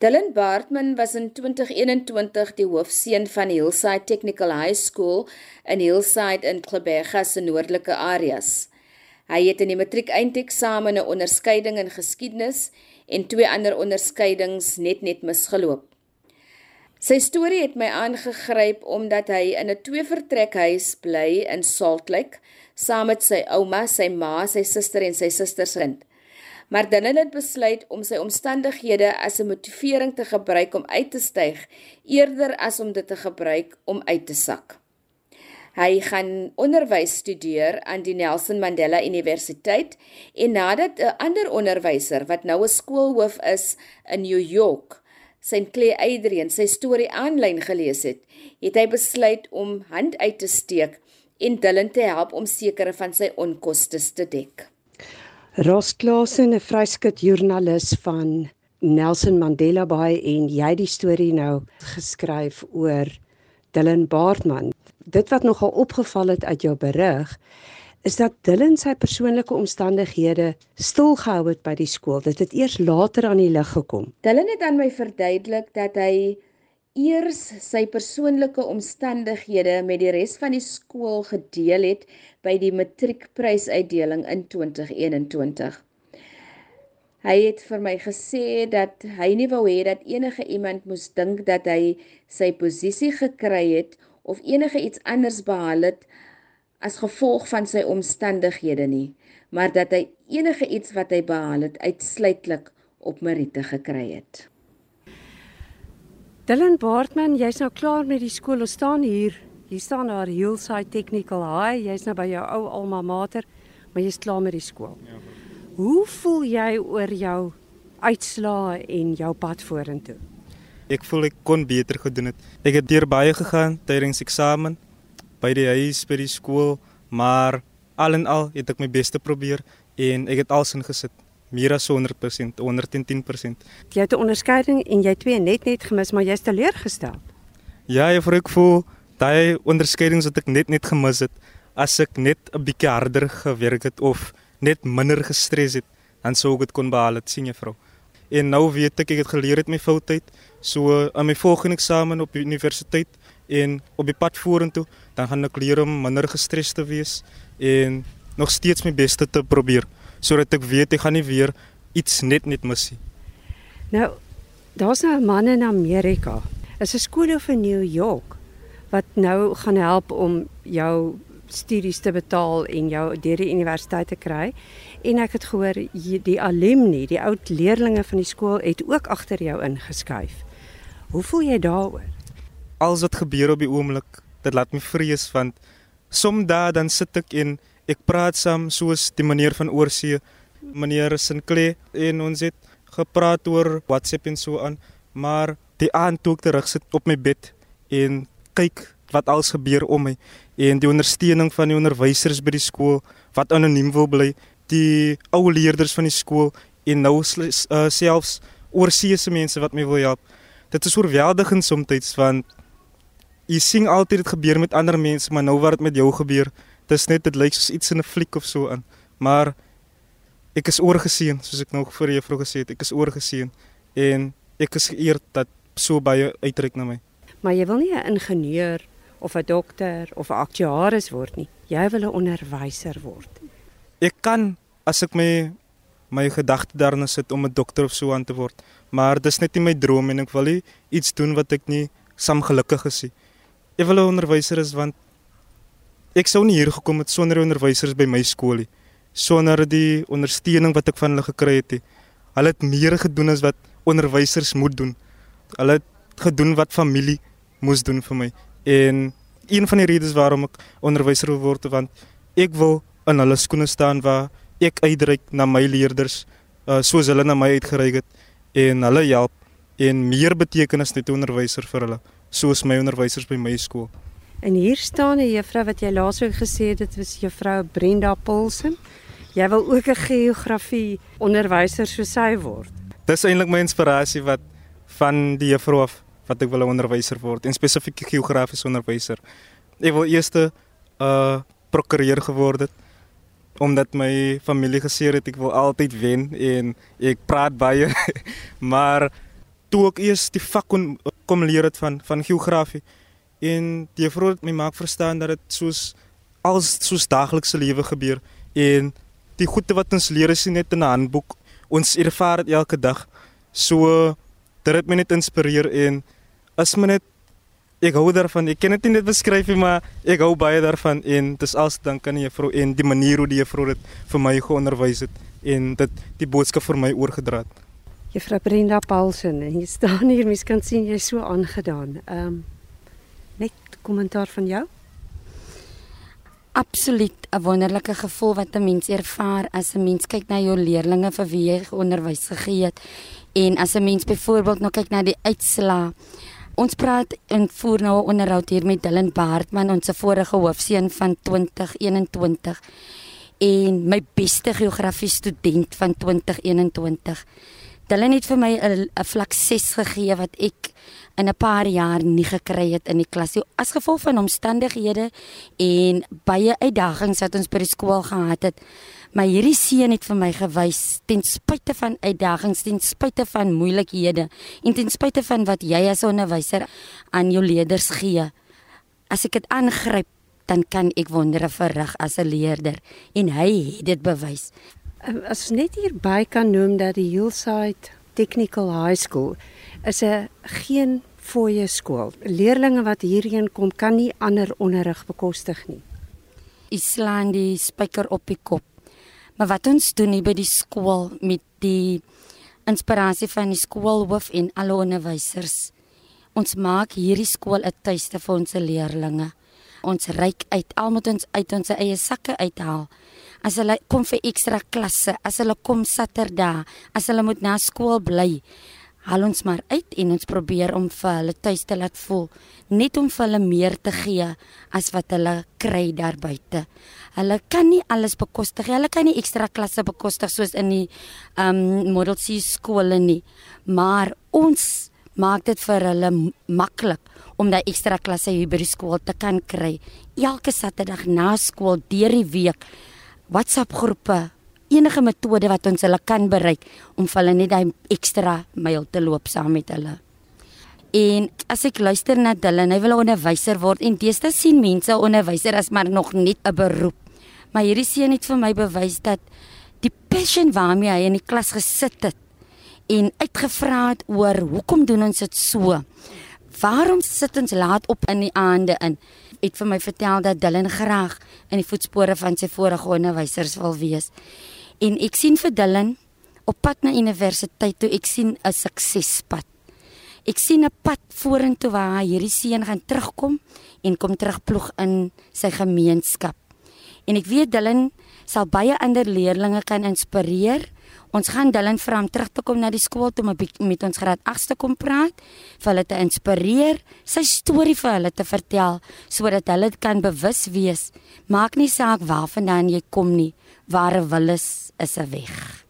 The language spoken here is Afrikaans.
Dylan Bartman was in 2021 die hoofseun van Hillside Technical High School in Hillside in Kleberga se noordelike areas. Hy het in die matriek eindeksamen 'n onderskeiding in geskiedenis en twee ander onderskeidings net net misgeloop. Sy storie het my aangegryp omdat hy in 'n twee-vertrekhuis bly in Salt Lake saam met sy ouma, sy ma, sy suster en sy suster se kind maar Dylan het besluit om sy omstandighede as 'n motivering te gebruik om uit te styg eerder as om dit te gebruik om uit te sak. Hy gaan onderwys studeer aan die Nelson Mandela Universiteit en nadat 'n ander onderwyser wat nou 'n skoolhoof is in New York, St. Clair Adrian sy storie aanlyn gelees het, het hy besluit om hand uit te steek en Dylan te help om sekere van sy onkoste te dek. Ross Klasen, 'n vryskut joernalis van Nelson Mandela Bay en jy die storie nou geskryf oor Dylan Baartman. Dit wat nogal opgeval het uit jou berig is dat Dylan sy persoonlike omstandighede stilgehou het by die skool. Dit het eers later aan die lig gekom. Dylan het aan my verduidelik dat hy eers sy persoonlike omstandighede met die res van die skool gedeel het by die matriekprysuitdeling in 2021. Hy het vir my gesê dat hy nie wou hê dat enige iemand moes dink dat hy sy posisie gekry het of enige iets anders behaal het as gevolg van sy omstandighede nie, maar dat hy enige iets wat hy behaal het uitsluitlik op meriete gekry het. Dylan Baartman, jy's nou klaar met die skool. Ons staan hier. Hier staan daar Hillside Technical High. Jy's nou by jou ou alma mater, maar jy's klaar met die skool. Ja. Hoe voel jy oor jou uitslae en jou pad vorentoe? Ek voel ek kon beter gedoen het. Ek het deur baie gegaan tydens eksamen by die huis by die skool, maar al en al het ek my bes te probeer en ek het alles ingesit meer as 100%, 110%. Jy het 'n onderskeiding en jy twee net net gemis, maar jy's teleurgestel. Ja, ek voel ek voel daai onderskeidings wat ek net net gemis het, as ek net 'n bietjie harder gewerk het of net minder gestres het, dan sou ek dit kon behaal, het, sien juffrou. En nou weet ek ek het geleer het my foutheid, so aan my volgende eksamen op die universiteit en op die pad vorentoe, dan gaan ek leer om minder gestres te wees en nog steeds my bes te probeer sodat ek weet ek gaan nie weer iets net net mis nie. Nou, daar's nou 'n man in Amerika. Is 'n skool in New York wat nou gaan help om jou studies te betaal en jou deur die universiteit te kry. En ek het gehoor die alumni, die oud leerdlinge van die skool het ook agter jou ingeskuif. Hoe voel jy daaroor? Alles wat gebeur op die oomblik, dit laat my vrees want soms dan sit ek in ek praat saam soos die meneer van oorsee, meneer Sinclair en ons het gepraat oor WhatsApp en so aan, maar die aand toe ek terug sit op my bed en kyk wat alles gebeur om my en die ondersteuning van die onderwysers by die skool wat anoniem wil bly, die ou leerders van die skool en nou uh, selfs oorsee se mense wat my wil help. Dit is oorweldigend soms want jy sien altyd dit gebeur met ander mense, maar nou wat dit met jou gebeur, dis net dit lyk soos iets in 'n fliek of so aan. Maar ek is oorgeseën, soos ek nou voor juffrou gesê het, ek is oorgeseën en ek is geëerd dat so baie uitreik na my. Maar jy wil nie 'n ingenieur of 'n dokter of 'n aktuaris word nie. Jy wil 'n onderwyser word. Ek kan as ek my my gedagte daarna sit om 'n dokter of so aan te word, maar dis net nie my droom en ek wil nie iets doen wat ek nie sam gelukkig is nie. Ek wil 'n onderwyser is want ek sou nie hier gekom het sonder onderwysers by my skool nie. Sonder die ondersteuning wat ek van hulle gekry het. Nie. Hulle het meer gedoen as wat onderwysers moet doen. Hulle het gedoen wat familie moes doen vir my. En een van die redes waarom ek onderwyser wil word want ek wil in hulle skoene staan waar ek uitreik na my leerders uh, soos hulle na my uitgereik het en hulle help en meer betekenis net onderwyser vir hulle soos my onderwysers by my skool. En hier staan 'n juffrou wat jy laasweek gesê het dit was juffrou Brenda Paulsen. Jy wil ook 'n geografie onderwyser soos sy word. Dis eintlik my inspirasie wat van die juffrou af wat ek wil 'n onderwyser word, en spesifiek geografiese onderwyser. Ek wil eers 'n uh, prokureur geword het omdat my familie gesê het ek wil altyd wen en ek praat baie maar toe ek eers die vak kon kom leer het van van geografie en die juffrou het my maak verstaan dat dit soos als soos daaglikse lewe gebeur en die goede wat ons leer is net in 'n handboek. Ons ervaar dit elke dag. So dit het my net inspireer en as my net ek hou daarvan. Ek kan dit nie net beskryf nie maar ek hou baie daarvan en dis als dank aan die juffrou en die manier hoe die juffrou dit vir my geonderwys het en dit die boodskap vir my oorgedra het. Juffrou Brenda Paulsen en jy staan hier mens kan sien jy's so aangedaan. Ehm um, net kommentaar van jou absoluut 'n wonderlike gevoel wat 'n mens ervaar as 'n mens kyk na jou leerdlinge vir wie jy onderwys gegee het en as 'n mens byvoorbeeld nou kyk na die uitslaa Ons praat en voer nou 'n onderhoud hier met Dylan Baartman, ons vorige hoofseun van 2021 en my beste geografie student van 2021. Dylan het vir my 'n vlak 6 gegee wat ek in 'n paar jaar nie gekry het in die klas nie as gevolg van omstandighede en baie uitdagings wat ons by die skool gehad het. Maar hierdie seun het vir my gewys ten spyte van uitdagings, ten spyte van moeilikhede en ten spyte van wat jy as onderwyser aan jou leerders gee. As ek dit aangryp, dan kan ek wondere verrig as 'n leerder en hy het dit bewys. As net hierby kan noem dat die Hillside Technical High School is 'n geen fooie skool. Leerlinge wat hierheen kom kan nie ander onderrig bekostig nie. Islandi spyker op die kop. Maar wat ons doen hier by die skool met die inspirasie van die skoolhoof en alle onderwysers. Ons maak hierdie skool 'n tuiste vir ons leerlinge. Ons reik uit al moet ons uit ons eie sakke uithaal. As hulle kom vir ekstra klasse, as hulle kom Saterdag, as hulle moet na skool bly, haal ons maar uit en ons probeer om vir hulle tuis te laat voel, net om vir hulle meer te gee as wat hulle kry daar buite. Hulle kan nie alles bekostig nie. Hulle kan nie ekstra klasse bekostig soos in die um Model C skole nie. Maar ons maak dit vir hulle maklik om daai ekstra klasse hier by die skool te kan kry. Elke Saterdag na skool deur die week WhatsApp groepe enige metode wat ons hulle kan bereik om vir hulle net daai ekstra myl te loop saam met hulle. En as ek luister na hulle, hy wil 'n onderwyser word en deesdae sien mense onderwyser as maar nog net 'n beroep. Maar hierdie seun het vir my bewys dat die passion waarmee hy in die klas gesit het en uitgevra het oor hoekom doen ons dit so? Waarom sit ons laat op in die aande in? Het vir my vertel dat Dylan graag in die voetspore van sy vorige onderwysers wil wees. En ek sien vir Dylan op pad na universiteit toe ek sien 'n suksespad. Ek sien 'n pad vorentoe waar hierdie seun gaan terugkom en kom terugploeg in sy gemeenskap. En ek weet Dylan sal baie ander leerders kan inspireer. Ons gaan Dylan vra om terug te kom na die skool toe met ons graad 8ste kom praat, vir hulle te inspireer, sy storie vir hulle te vertel sodat hulle kan bewus wees. Maak nie saak waarvandaan jy kom nie, waar 'n wil is, is 'n weg.